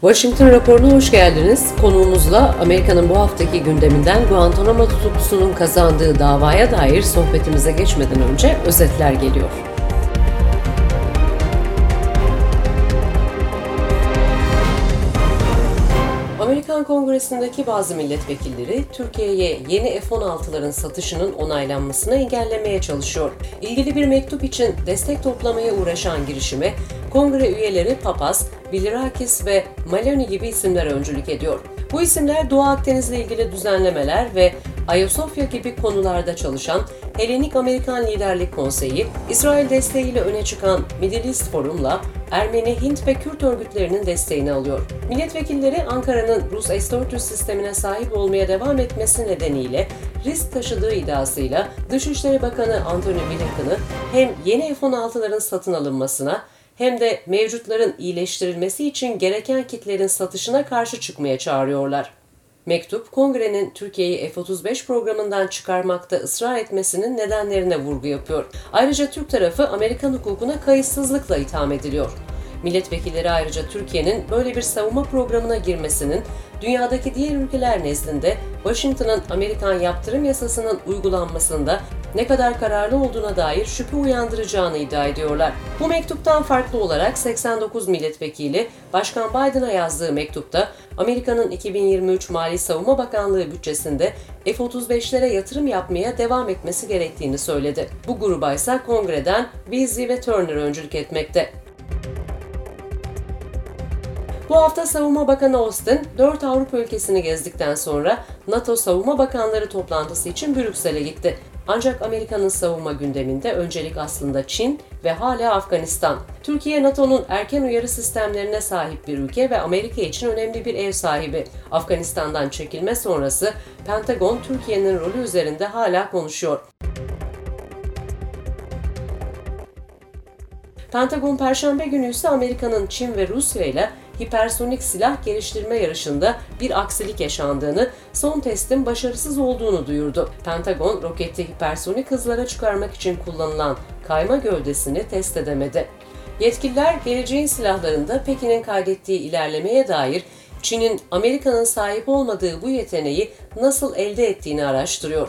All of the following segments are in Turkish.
Washington raporuna hoş geldiniz. Konuğumuzla Amerika'nın bu haftaki gündeminden Guantanamo tutuklusunun kazandığı davaya dair sohbetimize geçmeden önce özetler geliyor. Amerikan Kongresi'ndeki bazı milletvekilleri Türkiye'ye yeni F-16'ların satışının onaylanmasını engellemeye çalışıyor. İlgili bir mektup için destek toplamaya uğraşan girişime kongre üyeleri Papaz, Bilirakis ve Maloney gibi isimler öncülük ediyor. Bu isimler Doğu Akdeniz'le ilgili düzenlemeler ve Ayasofya gibi konularda çalışan Helenik Amerikan Liderlik Konseyi, İsrail desteğiyle öne çıkan Middle East Forum'la Ermeni, Hint ve Kürt örgütlerinin desteğini alıyor. Milletvekilleri Ankara'nın Rus S-400 sistemine sahip olmaya devam etmesi nedeniyle risk taşıdığı iddiasıyla Dışişleri Bakanı Antony Blinken'ı hem yeni F-16'ların satın alınmasına hem de mevcutların iyileştirilmesi için gereken kitlerin satışına karşı çıkmaya çağırıyorlar. Mektup, kongrenin Türkiye'yi F-35 programından çıkarmakta ısrar etmesinin nedenlerine vurgu yapıyor. Ayrıca Türk tarafı Amerikan hukukuna kayıtsızlıkla itham ediliyor. Milletvekilleri ayrıca Türkiye'nin böyle bir savunma programına girmesinin dünyadaki diğer ülkeler nezdinde Washington'ın Amerikan yaptırım yasasının uygulanmasında ne kadar kararlı olduğuna dair şüphe uyandıracağını iddia ediyorlar. Bu mektuptan farklı olarak 89 milletvekili Başkan Biden'a yazdığı mektupta Amerika'nın 2023 Mali Savunma Bakanlığı bütçesinde F-35'lere yatırım yapmaya devam etmesi gerektiğini söyledi. Bu gruba ise kongreden Beasley ve Turner öncülük etmekte. Bu hafta Savunma Bakanı Austin, 4 Avrupa ülkesini gezdikten sonra NATO Savunma Bakanları toplantısı için Brüksel'e gitti. Ancak Amerika'nın savunma gündeminde öncelik aslında Çin ve hala Afganistan. Türkiye NATO'nun erken uyarı sistemlerine sahip bir ülke ve Amerika için önemli bir ev sahibi. Afganistan'dan çekilme sonrası Pentagon Türkiye'nin rolü üzerinde hala konuşuyor. Pentagon Perşembe günü ise Amerika'nın Çin ve Rusya ile hipersonik silah geliştirme yarışında bir aksilik yaşandığını, son testin başarısız olduğunu duyurdu. Pentagon, roketi hipersonik hızlara çıkarmak için kullanılan kayma gövdesini test edemedi. Yetkililer geleceğin silahlarında Pekin'in kaydettiği ilerlemeye dair Çin'in Amerika'nın sahip olmadığı bu yeteneği nasıl elde ettiğini araştırıyor.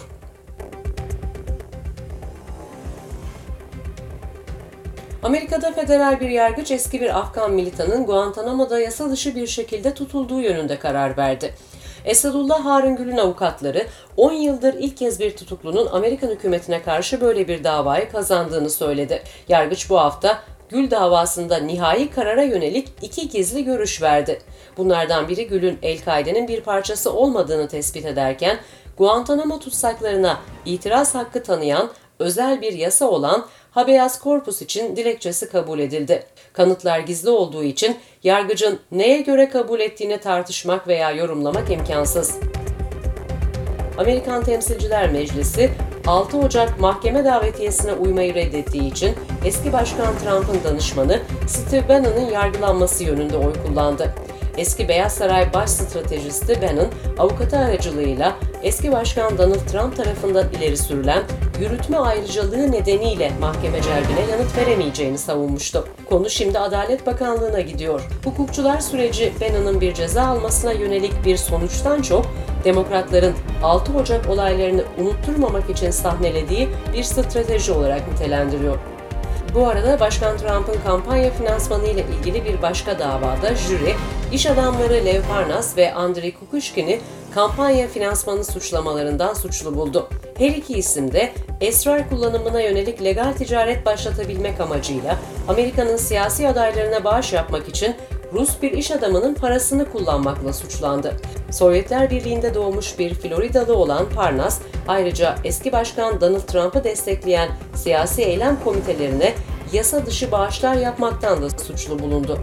Amerika'da federal bir yargıç eski bir Afgan militanın Guantanamo'da yasa dışı bir şekilde tutulduğu yönünde karar verdi. Esadullah Harun Gül'ün avukatları 10 yıldır ilk kez bir tutuklunun Amerikan hükümetine karşı böyle bir davayı kazandığını söyledi. Yargıç bu hafta Gül davasında nihai karara yönelik iki gizli görüş verdi. Bunlardan biri Gül'ün El-Kaide'nin bir parçası olmadığını tespit ederken Guantanamo tutsaklarına itiraz hakkı tanıyan özel bir yasa olan habeas corpus için dilekçesi kabul edildi. Kanıtlar gizli olduğu için yargıcın neye göre kabul ettiğini tartışmak veya yorumlamak imkansız. Amerikan Temsilciler Meclisi 6 Ocak mahkeme davetiyesine uymayı reddettiği için eski başkan Trump'ın danışmanı Steve Bannon'ın yargılanması yönünde oy kullandı. Eski Beyaz Saray baş stratejisti Bannon, avukatı aracılığıyla eski başkan Donald Trump tarafından ileri sürülen yürütme ayrıcalığı nedeniyle mahkeme celbine yanıt veremeyeceğini savunmuştu. Konu şimdi Adalet Bakanlığı'na gidiyor. Hukukçular süreci Bannon'ın bir ceza almasına yönelik bir sonuçtan çok Demokratların 6 Ocak olaylarını unutturmamak için sahnelediği bir strateji olarak nitelendiriyor. Bu arada Başkan Trump'ın kampanya finansmanı ile ilgili bir başka davada jüri, iş adamları Lev Parnas ve Andrei Kukushkin'i kampanya finansmanı suçlamalarından suçlu buldu. Her iki isim de esrar kullanımına yönelik legal ticaret başlatabilmek amacıyla Amerika'nın siyasi adaylarına bağış yapmak için Rus bir iş adamının parasını kullanmakla suçlandı. Sovyetler Birliği'nde doğmuş bir Floridalı olan Parnas, ayrıca eski başkan Donald Trump'ı destekleyen siyasi eylem komitelerine yasa dışı bağışlar yapmaktan da suçlu bulundu.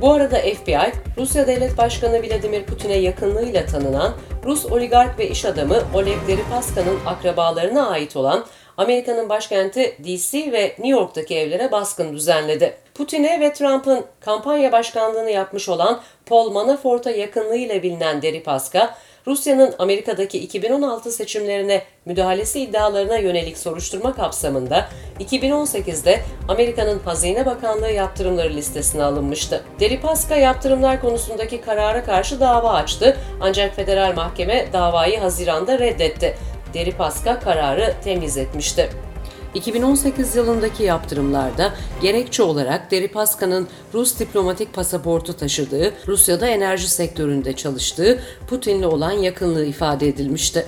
Bu arada FBI, Rusya Devlet Başkanı Vladimir Putin'e yakınlığıyla tanınan Rus oligark ve iş adamı Oleg Deripaska'nın akrabalarına ait olan Amerika'nın başkenti DC ve New York'taki evlere baskın düzenledi. Putin'e ve Trump'ın kampanya başkanlığını yapmış olan Paul Manafort'a yakınlığıyla bilinen Deripaska, Rusya'nın Amerika'daki 2016 seçimlerine müdahalesi iddialarına yönelik soruşturma kapsamında 2018'de Amerika'nın Hazine Bakanlığı yaptırımları listesine alınmıştı. Deripaska yaptırımlar konusundaki karara karşı dava açtı ancak federal mahkeme davayı Haziran'da reddetti. Deripaska kararı temiz etmişti. 2018 yılındaki yaptırımlarda gerekçe olarak Deripaska'nın Rus diplomatik pasaportu taşıdığı, Rusya'da enerji sektöründe çalıştığı, Putin'le olan yakınlığı ifade edilmişti.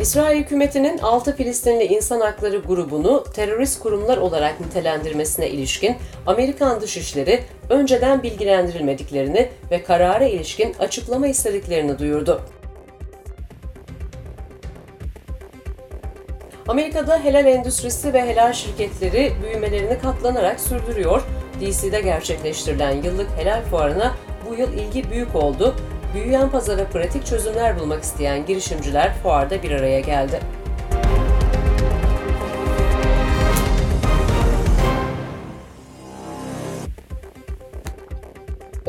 İsrail hükümetinin 6 Filistinli insan hakları grubunu terörist kurumlar olarak nitelendirmesine ilişkin Amerikan Dışişleri önceden bilgilendirilmediklerini ve karara ilişkin açıklama istediklerini duyurdu. Amerika'da helal endüstrisi ve helal şirketleri büyümelerini katlanarak sürdürüyor. DC'de gerçekleştirilen yıllık helal fuarına bu yıl ilgi büyük oldu büyüyen pazara pratik çözümler bulmak isteyen girişimciler fuarda bir araya geldi.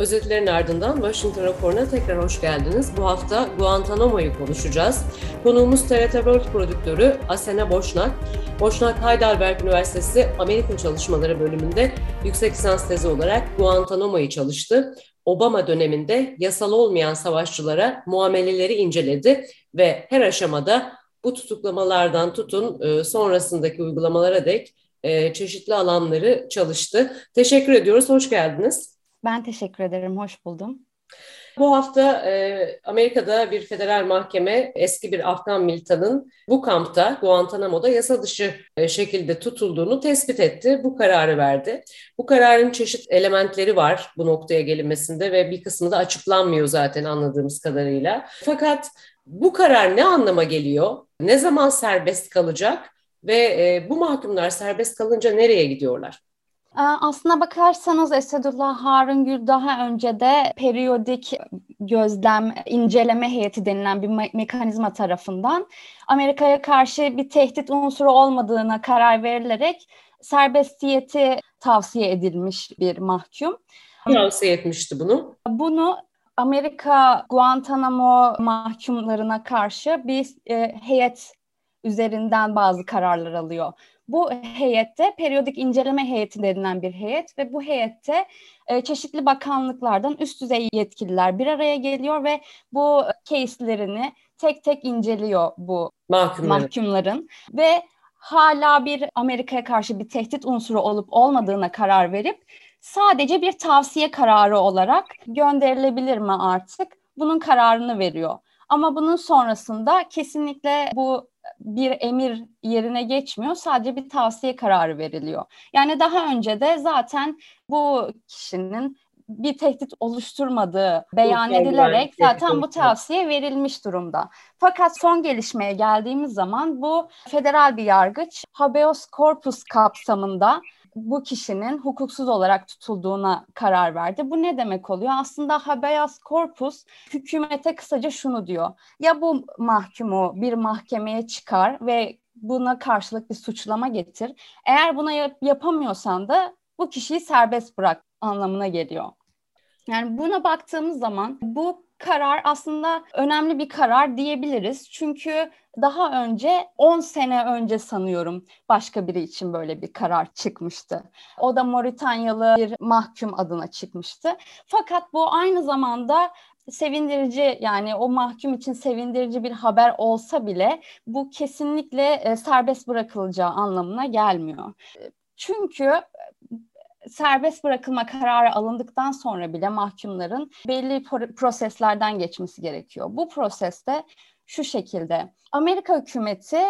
Özetlerin ardından Washington raporuna tekrar hoş geldiniz. Bu hafta Guantanamo'yu konuşacağız. Konuğumuz TRT World prodüktörü Asena Boşnak. Boşnak Heidelberg Üniversitesi Amerika Çalışmaları bölümünde yüksek lisans tezi olarak Guantanamo'yu çalıştı. Obama döneminde yasal olmayan savaşçılara muameleleri inceledi ve her aşamada bu tutuklamalardan tutun e, sonrasındaki uygulamalara dek e, çeşitli alanları çalıştı. Teşekkür ediyoruz, hoş geldiniz. Ben teşekkür ederim, hoş buldum. Bu hafta e, Amerika'da bir federal mahkeme eski bir Afgan militanın bu kampta Guantanamo'da yasa dışı e, şekilde tutulduğunu tespit etti. Bu kararı verdi. Bu kararın çeşit elementleri var bu noktaya gelinmesinde ve bir kısmı da açıklanmıyor zaten anladığımız kadarıyla. Fakat bu karar ne anlama geliyor? Ne zaman serbest kalacak? Ve e, bu mahkumlar serbest kalınca nereye gidiyorlar? Ee, aslına bakarsanız Esedullah Harun Gül daha önce de periyodik gözlem inceleme heyeti denilen bir me- mekanizma tarafından Amerika'ya karşı bir tehdit unsuru olmadığına karar verilerek serbestiyeti tavsiye edilmiş bir mahkum. Tavsiye etmişti bunu. Bunu Amerika Guantanamo mahkumlarına karşı bir e, heyet üzerinden bazı kararlar alıyor. Bu heyette periyodik inceleme heyeti denilen bir heyet ve bu heyette e, çeşitli bakanlıklardan üst düzey yetkililer bir araya geliyor ve bu case'lerini tek tek inceliyor bu Mahkumları. mahkumların ve hala bir Amerika'ya karşı bir tehdit unsuru olup olmadığına karar verip sadece bir tavsiye kararı olarak gönderilebilir mi artık bunun kararını veriyor. Ama bunun sonrasında kesinlikle bu bir emir yerine geçmiyor. Sadece bir tavsiye kararı veriliyor. Yani daha önce de zaten bu kişinin bir tehdit oluşturmadığı beyan edilerek zaten bu tavsiye verilmiş durumda. Fakat son gelişmeye geldiğimiz zaman bu federal bir yargıç habeas corpus kapsamında bu kişinin hukuksuz olarak tutulduğuna karar verdi. Bu ne demek oluyor? Aslında habeas corpus hükümete kısaca şunu diyor. Ya bu mahkumu bir mahkemeye çıkar ve buna karşılık bir suçlama getir. Eğer buna yap- yapamıyorsan da bu kişiyi serbest bırak anlamına geliyor. Yani buna baktığımız zaman bu karar aslında önemli bir karar diyebiliriz. Çünkü daha önce 10 sene önce sanıyorum başka biri için böyle bir karar çıkmıştı. O da Moritanyalı bir mahkum adına çıkmıştı. Fakat bu aynı zamanda sevindirici yani o mahkum için sevindirici bir haber olsa bile bu kesinlikle e, serbest bırakılacağı anlamına gelmiyor. Çünkü serbest bırakılma kararı alındıktan sonra bile mahkumların belli proseslerden geçmesi gerekiyor. Bu proseste şu şekilde Amerika hükümeti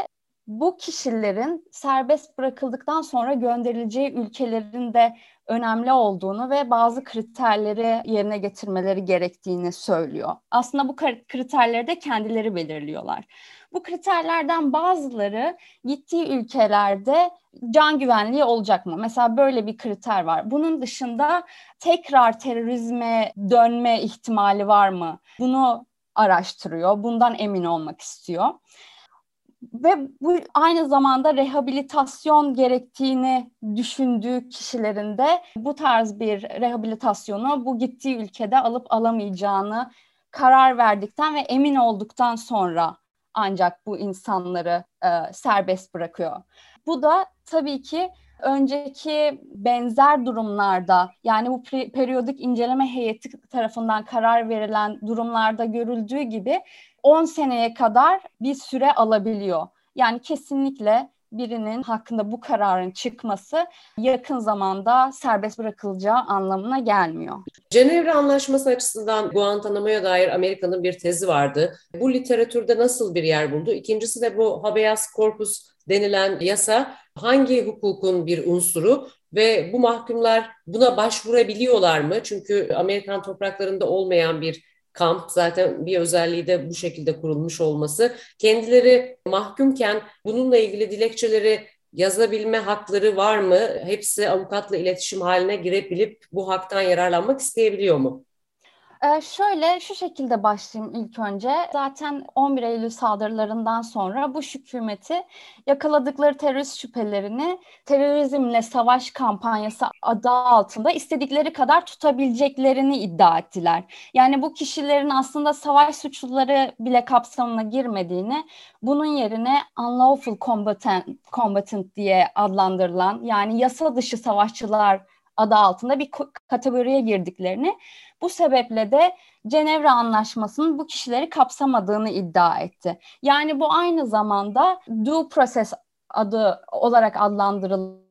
bu kişilerin serbest bırakıldıktan sonra gönderileceği ülkelerin de önemli olduğunu ve bazı kriterleri yerine getirmeleri gerektiğini söylüyor. Aslında bu kriterleri de kendileri belirliyorlar. Bu kriterlerden bazıları gittiği ülkelerde can güvenliği olacak mı? Mesela böyle bir kriter var. Bunun dışında tekrar terörizme dönme ihtimali var mı? Bunu araştırıyor. Bundan emin olmak istiyor. ve bu aynı zamanda rehabilitasyon gerektiğini düşündüğü kişilerin de bu tarz bir rehabilitasyonu bu gittiği ülkede alıp alamayacağını karar verdikten ve emin olduktan sonra ancak bu insanları e, serbest bırakıyor. Bu da tabii ki önceki benzer durumlarda yani bu periyodik inceleme heyeti tarafından karar verilen durumlarda görüldüğü gibi 10 seneye kadar bir süre alabiliyor. Yani kesinlikle birinin hakkında bu kararın çıkması yakın zamanda serbest bırakılacağı anlamına gelmiyor. Cenevre Anlaşması açısından Guantanamo'ya dair Amerika'nın bir tezi vardı. Bu literatürde nasıl bir yer buldu? İkincisi de bu habeas corpus denilen yasa hangi hukukun bir unsuru ve bu mahkumlar buna başvurabiliyorlar mı? Çünkü Amerikan topraklarında olmayan bir kamp zaten bir özelliği de bu şekilde kurulmuş olması. Kendileri mahkumken bununla ilgili dilekçeleri yazabilme hakları var mı? Hepsi avukatla iletişim haline girebilip bu haktan yararlanmak isteyebiliyor mu? Ee, şöyle şu şekilde başlayayım ilk önce. Zaten 11 Eylül saldırılarından sonra bu hükümeti yakaladıkları terörist şüphelerini terörizmle savaş kampanyası adı altında istedikleri kadar tutabileceklerini iddia ettiler. Yani bu kişilerin aslında savaş suçluları bile kapsamına girmediğini, bunun yerine unlawful combatant, combatant diye adlandırılan yani yasa dışı savaşçılar adı altında bir kategoriye girdiklerini bu sebeple de Cenevre Anlaşması'nın bu kişileri kapsamadığını iddia etti. Yani bu aynı zamanda due process adı olarak adlandırılan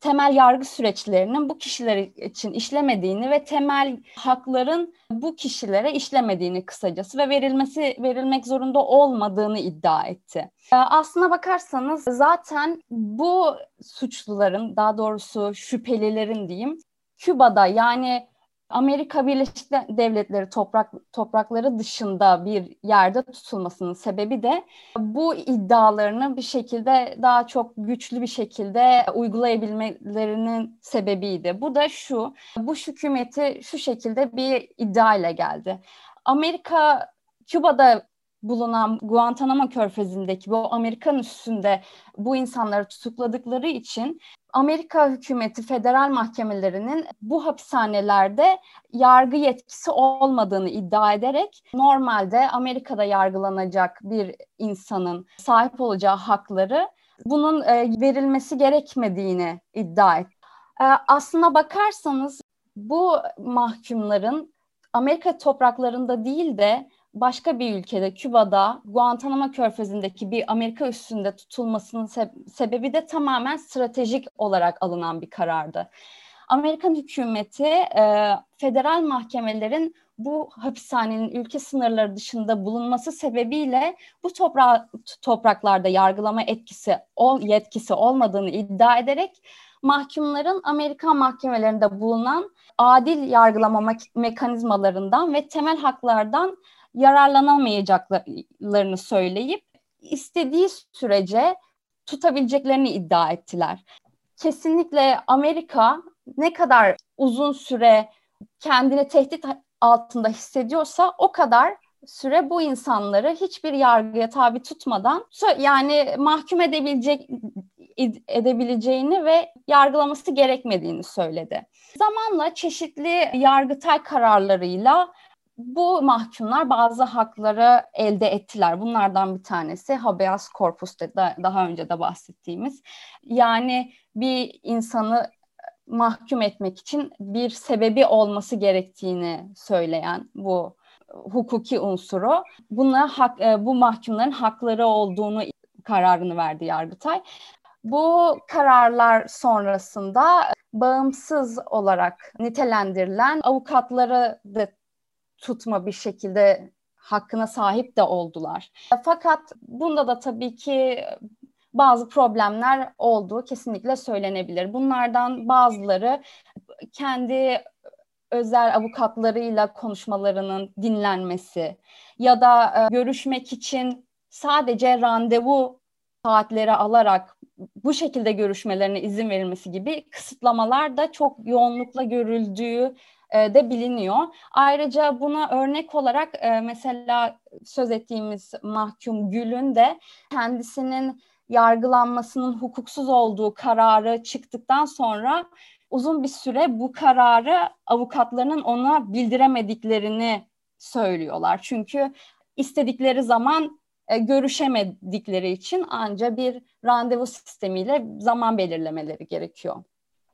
temel yargı süreçlerinin bu kişiler için işlemediğini ve temel hakların bu kişilere işlemediğini kısacası ve verilmesi verilmek zorunda olmadığını iddia etti. Ee, aslına bakarsanız zaten bu suçluların daha doğrusu şüphelilerin diyeyim Küba'da yani Amerika Birleşik Devletleri toprak toprakları dışında bir yerde tutulmasının sebebi de bu iddialarını bir şekilde daha çok güçlü bir şekilde uygulayabilmelerinin sebebiydi. Bu da şu, bu hükümeti şu şekilde bir iddia ile geldi. Amerika Küba'da bulunan Guantanamo Körfezi'ndeki bu Amerikan üstünde bu insanları tutukladıkları için Amerika hükümeti federal mahkemelerinin bu hapishanelerde yargı yetkisi olmadığını iddia ederek normalde Amerika'da yargılanacak bir insanın sahip olacağı hakları bunun e, verilmesi gerekmediğini iddia etti. E, aslına bakarsanız bu mahkumların Amerika topraklarında değil de başka bir ülkede Küba'da Guantanamo Körfezi'ndeki bir Amerika üssünde tutulmasının se- sebebi de tamamen stratejik olarak alınan bir karardı. Amerikan hükümeti e, federal mahkemelerin bu hapishanenin ülke sınırları dışında bulunması sebebiyle bu topra topraklarda yargılama etkisi ol, yetkisi olmadığını iddia ederek mahkumların Amerikan mahkemelerinde bulunan adil yargılama me- mekanizmalarından ve temel haklardan yararlanamayacaklarını söyleyip istediği sürece tutabileceklerini iddia ettiler. Kesinlikle Amerika ne kadar uzun süre kendini tehdit altında hissediyorsa o kadar süre bu insanları hiçbir yargıya tabi tutmadan yani mahkum edebilecek edebileceğini ve yargılaması gerekmediğini söyledi. Zamanla çeşitli yargıtay kararlarıyla bu mahkumlar bazı hakları elde ettiler. Bunlardan bir tanesi habeas corpus'ta da daha önce de bahsettiğimiz. Yani bir insanı mahkum etmek için bir sebebi olması gerektiğini söyleyen bu hukuki unsuru. Buna hak, e, bu mahkumların hakları olduğunu kararını verdi Yargıtay. Bu kararlar sonrasında bağımsız olarak nitelendirilen avukatları da tutma bir şekilde hakkına sahip de oldular. Fakat bunda da tabii ki bazı problemler olduğu kesinlikle söylenebilir. Bunlardan bazıları kendi özel avukatlarıyla konuşmalarının dinlenmesi ya da e, görüşmek için sadece randevu saatleri alarak bu şekilde görüşmelerine izin verilmesi gibi kısıtlamalar da çok yoğunlukla görüldüğü e, de biliniyor. Ayrıca buna örnek olarak e, mesela söz ettiğimiz mahkum Gül'ün de kendisinin yargılanmasının hukuksuz olduğu kararı çıktıktan sonra uzun bir süre bu kararı avukatlarının ona bildiremediklerini söylüyorlar. Çünkü istedikleri zaman e, görüşemedikleri için ancak bir randevu sistemiyle zaman belirlemeleri gerekiyor.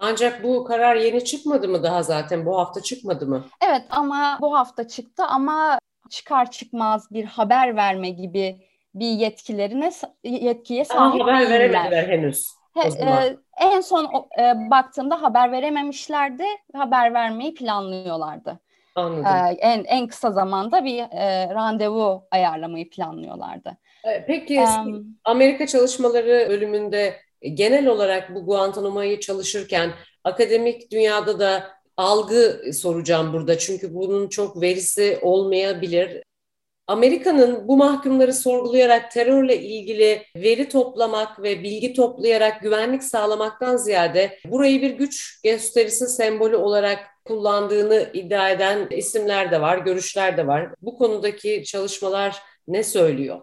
Ancak bu karar yeni çıkmadı mı daha zaten? Bu hafta çıkmadı mı? Evet ama bu hafta çıktı ama çıkar çıkmaz bir haber verme gibi bir yetkilerine yetkiye sahip Aa, haber değiller. veremediler henüz. He, e, en son e, baktığımda haber verememişlerdi. Haber vermeyi planlıyorlardı. Anladım. E, en en kısa zamanda bir e, randevu ayarlamayı planlıyorlardı. E, peki um, Amerika Çalışmaları bölümünde genel olarak bu Guantanamo'yu çalışırken akademik dünyada da algı soracağım burada. Çünkü bunun çok verisi olmayabilir. Amerika'nın bu mahkumları sorgulayarak terörle ilgili veri toplamak ve bilgi toplayarak güvenlik sağlamaktan ziyade burayı bir güç gösterisi sembolü olarak kullandığını iddia eden isimler de var, görüşler de var. Bu konudaki çalışmalar ne söylüyor?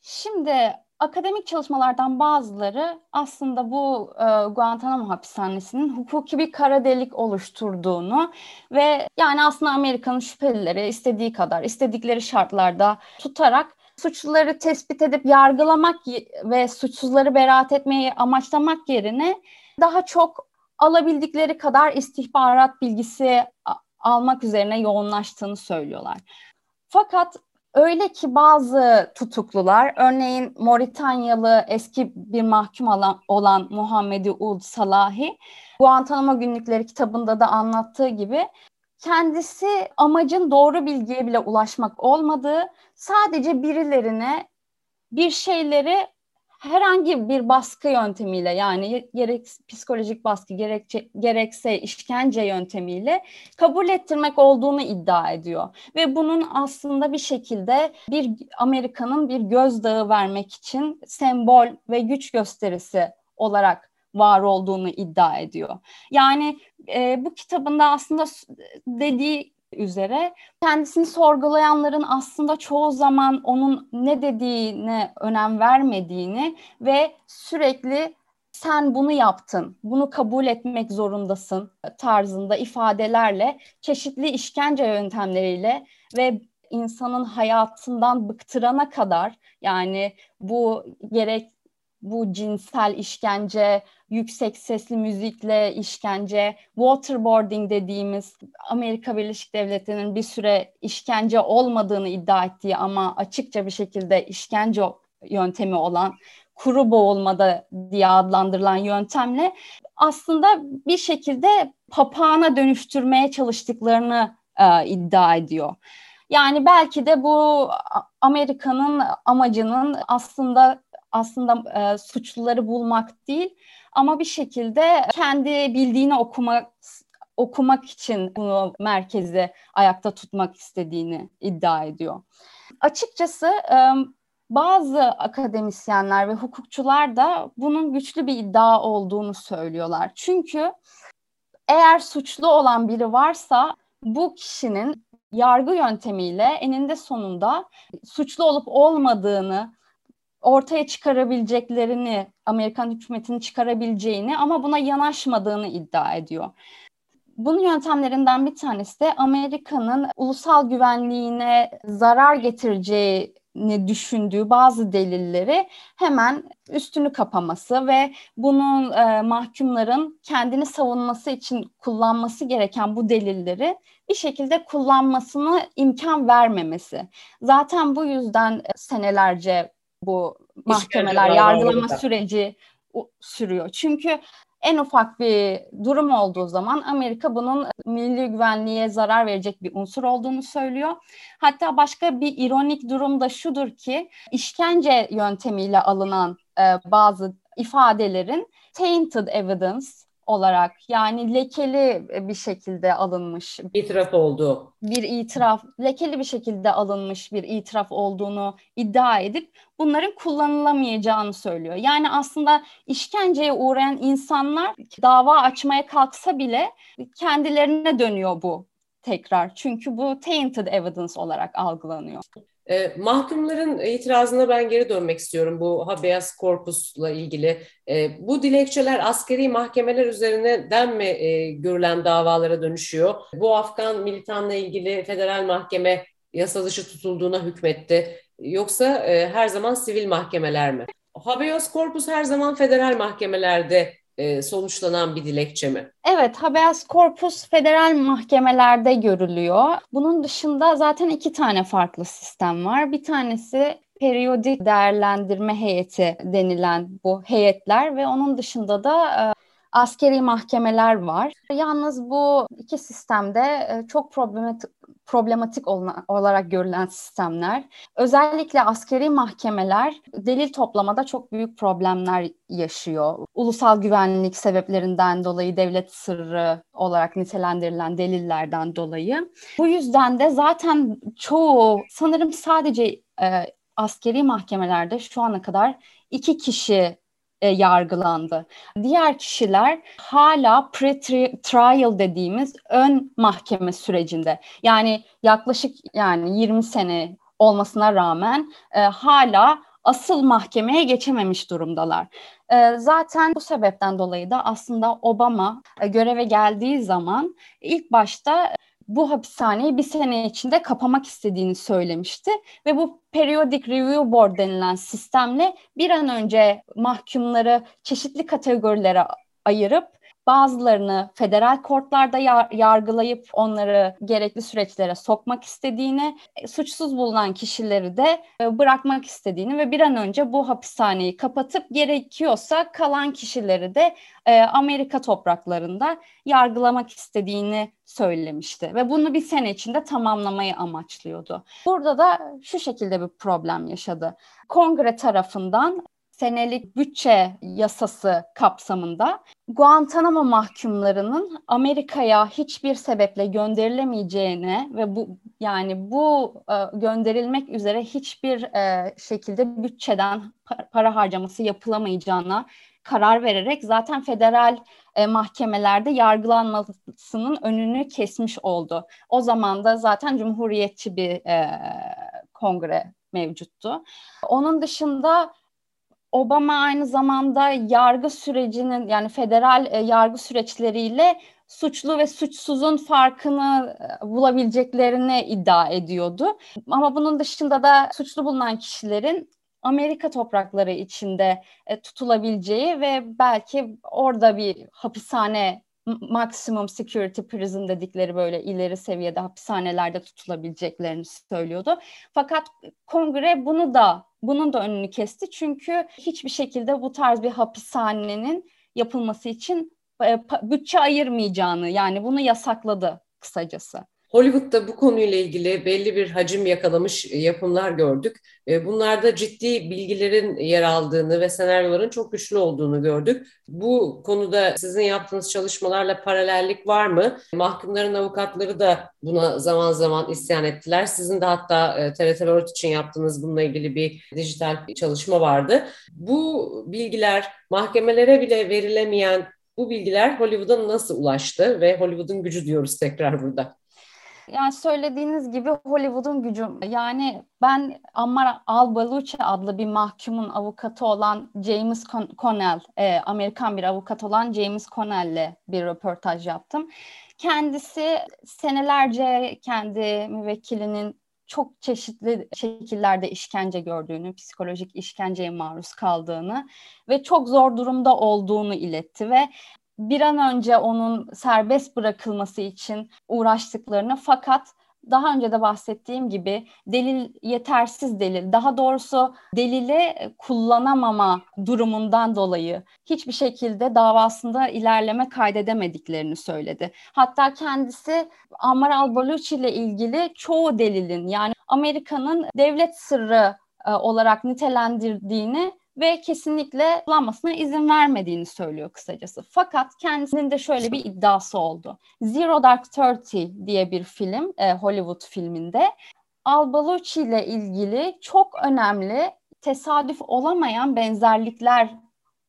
Şimdi akademik çalışmalardan bazıları aslında bu e, Guantanamo hapishanesinin hukuki bir kara delik oluşturduğunu ve yani aslında Amerika'nın şüphelileri istediği kadar, istedikleri şartlarda tutarak suçluları tespit edip yargılamak ve suçsuzları beraat etmeyi amaçlamak yerine daha çok alabildikleri kadar istihbarat bilgisi almak üzerine yoğunlaştığını söylüyorlar. Fakat Öyle ki bazı tutuklular, örneğin Moritanyalı eski bir mahkum olan Muhammedi Ud Salahi, Guantanamo Günlükleri kitabında da anlattığı gibi kendisi amacın doğru bilgiye bile ulaşmak olmadığı, sadece birilerine bir şeyleri herhangi bir baskı yöntemiyle yani gerek psikolojik baskı gerekçe, gerekse işkence yöntemiyle kabul ettirmek olduğunu iddia ediyor. Ve bunun aslında bir şekilde bir Amerika'nın bir gözdağı vermek için sembol ve güç gösterisi olarak var olduğunu iddia ediyor. Yani e, bu kitabında aslında dediği üzere. Kendisini sorgulayanların aslında çoğu zaman onun ne dediğine önem vermediğini ve sürekli sen bunu yaptın, bunu kabul etmek zorundasın tarzında ifadelerle çeşitli işkence yöntemleriyle ve insanın hayatından bıktırana kadar yani bu gerek bu cinsel işkence, yüksek sesli müzikle işkence, waterboarding dediğimiz Amerika Birleşik Devletleri'nin bir süre işkence olmadığını iddia ettiği ama açıkça bir şekilde işkence yöntemi olan kuru boğulmada diye adlandırılan yöntemle aslında bir şekilde papağana dönüştürmeye çalıştıklarını e, iddia ediyor. Yani belki de bu Amerika'nın amacının aslında aslında e, suçluları bulmak değil ama bir şekilde kendi bildiğini okumak okumak için bunu merkezi ayakta tutmak istediğini iddia ediyor. Açıkçası e, bazı akademisyenler ve hukukçular da bunun güçlü bir iddia olduğunu söylüyorlar. Çünkü eğer suçlu olan biri varsa bu kişinin yargı yöntemiyle eninde sonunda suçlu olup olmadığını ortaya çıkarabileceklerini, Amerikan hükümetinin çıkarabileceğini ama buna yanaşmadığını iddia ediyor. Bunun yöntemlerinden bir tanesi de Amerika'nın ulusal güvenliğine zarar getireceğini düşündüğü bazı delilleri hemen üstünü kapaması ve bunun e, mahkumların kendini savunması için kullanması gereken bu delilleri bir şekilde kullanmasını imkan vermemesi. Zaten bu yüzden senelerce bu mahkemeler, yargılama süreci sürüyor. Çünkü en ufak bir durum olduğu zaman Amerika bunun milli güvenliğe zarar verecek bir unsur olduğunu söylüyor. Hatta başka bir ironik durum da şudur ki işkence yöntemiyle alınan e, bazı ifadelerin tainted evidence olarak yani lekeli bir şekilde alınmış. İtiraf oldu. Bir itiraf, lekeli bir şekilde alınmış bir itiraf olduğunu iddia edip bunların kullanılamayacağını söylüyor. Yani aslında işkenceye uğrayan insanlar dava açmaya kalksa bile kendilerine dönüyor bu tekrar. Çünkü bu tainted evidence olarak algılanıyor. E, mahkumların itirazına ben geri dönmek istiyorum bu habeas corpusla ilgili. E, bu dilekçeler askeri mahkemeler üzerinden mi e, görülen davalara dönüşüyor? Bu Afgan militanla ilgili federal mahkeme yasa dışı tutulduğuna hükmetti. Yoksa e, her zaman sivil mahkemeler mi? Habeas corpus her zaman federal mahkemelerde e, sonuçlanan bir dilekçe mi? Evet, habeas corpus federal mahkemelerde görülüyor. Bunun dışında zaten iki tane farklı sistem var. Bir tanesi periyodik değerlendirme heyeti denilen bu heyetler ve onun dışında da e, askeri mahkemeler var. Yalnız bu iki sistemde e, çok problematik problematik olarak görülen sistemler. Özellikle askeri mahkemeler delil toplamada çok büyük problemler yaşıyor. Ulusal güvenlik sebeplerinden dolayı devlet sırrı olarak nitelendirilen delillerden dolayı. Bu yüzden de zaten çoğu sanırım sadece e, askeri mahkemelerde şu ana kadar iki kişi e, yargılandı. Diğer kişiler hala pre-trial dediğimiz ön mahkeme sürecinde. Yani yaklaşık yani 20 sene olmasına rağmen e, hala asıl mahkemeye geçememiş durumdalar. E, zaten bu sebepten dolayı da aslında Obama e, göreve geldiği zaman ilk başta bu hapishaneyi bir sene içinde kapamak istediğini söylemişti ve bu Periodic Review Board denilen sistemle bir an önce mahkumları çeşitli kategorilere ayırıp bazılarını federal kortlarda yar- yargılayıp onları gerekli süreçlere sokmak istediğini, e, suçsuz bulunan kişileri de e, bırakmak istediğini ve bir an önce bu hapishaneyi kapatıp gerekiyorsa kalan kişileri de e, Amerika topraklarında yargılamak istediğini söylemişti ve bunu bir sene içinde tamamlamayı amaçlıyordu. Burada da şu şekilde bir problem yaşadı. Kongre tarafından senelik bütçe yasası kapsamında Guantanamo mahkumlarının Amerika'ya hiçbir sebeple gönderilemeyeceğine ve bu yani bu e, gönderilmek üzere hiçbir e, şekilde bütçeden para harcaması yapılamayacağına karar vererek zaten federal e, mahkemelerde yargılanmasının önünü kesmiş oldu. O zaman da zaten cumhuriyetçi bir kongre mevcuttu. Onun dışında Obama aynı zamanda yargı sürecinin yani federal e, yargı süreçleriyle suçlu ve suçsuzun farkını e, bulabileceklerini iddia ediyordu. Ama bunun dışında da suçlu bulunan kişilerin Amerika toprakları içinde e, tutulabileceği ve belki orada bir hapishane maximum security prison dedikleri böyle ileri seviyede hapishanelerde tutulabileceklerini söylüyordu. Fakat kongre bunu da bunun da önünü kesti çünkü hiçbir şekilde bu tarz bir hapishanenin yapılması için e, bütçe ayırmayacağını yani bunu yasakladı kısacası. Hollywood'da bu konuyla ilgili belli bir hacim yakalamış yapımlar gördük. E, bunlarda ciddi bilgilerin yer aldığını ve senaryoların çok güçlü olduğunu gördük. Bu konuda sizin yaptığınız çalışmalarla paralellik var mı? Mahkumların avukatları da buna zaman zaman isyan ettiler. Sizin de hatta TRT e, World için yaptığınız bununla ilgili bir dijital çalışma vardı. Bu bilgiler mahkemelere bile verilemeyen bu bilgiler Hollywood'a nasıl ulaştı ve Hollywood'un gücü diyoruz tekrar burada. Yani söylediğiniz gibi Hollywood'un gücü. Yani ben Ammar Al-Baluchi adlı bir mahkumun avukatı olan James Connell, e, Amerikan bir avukat olan James Connell'le bir röportaj yaptım. Kendisi senelerce kendi müvekkilinin çok çeşitli şekillerde işkence gördüğünü, psikolojik işkenceye maruz kaldığını ve çok zor durumda olduğunu iletti ve bir an önce onun serbest bırakılması için uğraştıklarını fakat daha önce de bahsettiğim gibi delil yetersiz delil, daha doğrusu delili kullanamama durumundan dolayı hiçbir şekilde davasında ilerleme kaydedemediklerini söyledi. Hatta kendisi Ammar al-Baluchi ile ilgili çoğu delilin yani Amerika'nın devlet sırrı e, olarak nitelendirdiğini ve kesinlikle kullanmasına izin vermediğini söylüyor kısacası. Fakat kendisinin de şöyle bir iddiası oldu. Zero Dark Thirty diye bir film e, Hollywood filminde Al Baluchi ile ilgili çok önemli tesadüf olamayan benzerlikler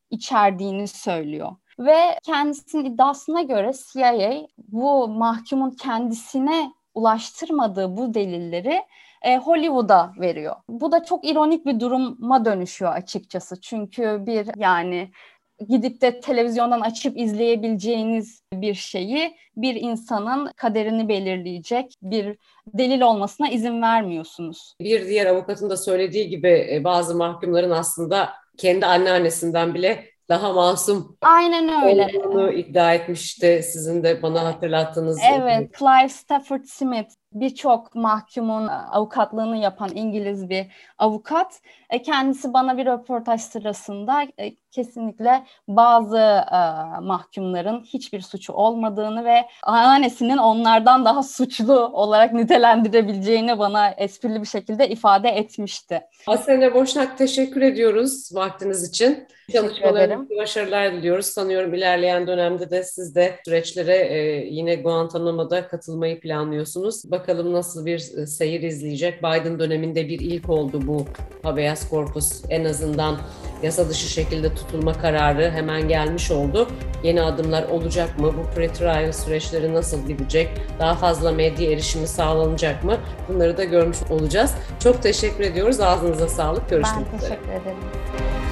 içerdiğini söylüyor. Ve kendisinin iddiasına göre CIA bu mahkumun kendisine ulaştırmadığı bu delilleri e, Hollywood'a veriyor. Bu da çok ironik bir duruma dönüşüyor açıkçası. Çünkü bir yani gidip de televizyondan açıp izleyebileceğiniz bir şeyi bir insanın kaderini belirleyecek bir delil olmasına izin vermiyorsunuz. Bir diğer avukatın da söylediği gibi e, bazı mahkumların aslında kendi anneannesinden bile daha masum Aynen öyle. olduğunu iddia etmişti. Sizin de bana hatırlattığınız. Evet, Clive Stafford Smith birçok mahkumun avukatlığını yapan İngiliz bir avukat. E, kendisi bana bir röportaj sırasında e, kesinlikle bazı e, mahkumların hiçbir suçu olmadığını ve annesinin onlardan daha suçlu olarak nitelendirebileceğini bana esprili bir şekilde ifade etmişti. Asene Boşnak teşekkür ediyoruz vaktiniz için. Çalışmalarınızda başarılar diliyoruz. Sanıyorum ilerleyen dönemde de siz de süreçlere e, yine Guantanamo'da katılmayı planlıyorsunuz. Bakalım nasıl bir e, seyir izleyecek. Biden döneminde bir ilk oldu bu habeas corpus en azından yasa dışı şekilde tutulma kararı hemen gelmiş oldu. Yeni adımlar olacak mı? Bu pre-trial süreçleri nasıl gidecek? Daha fazla medya erişimi sağlanacak mı? Bunları da görmüş olacağız. Çok teşekkür ediyoruz. Ağzınıza sağlık. Görüşmek üzere. Ben teşekkür ederim.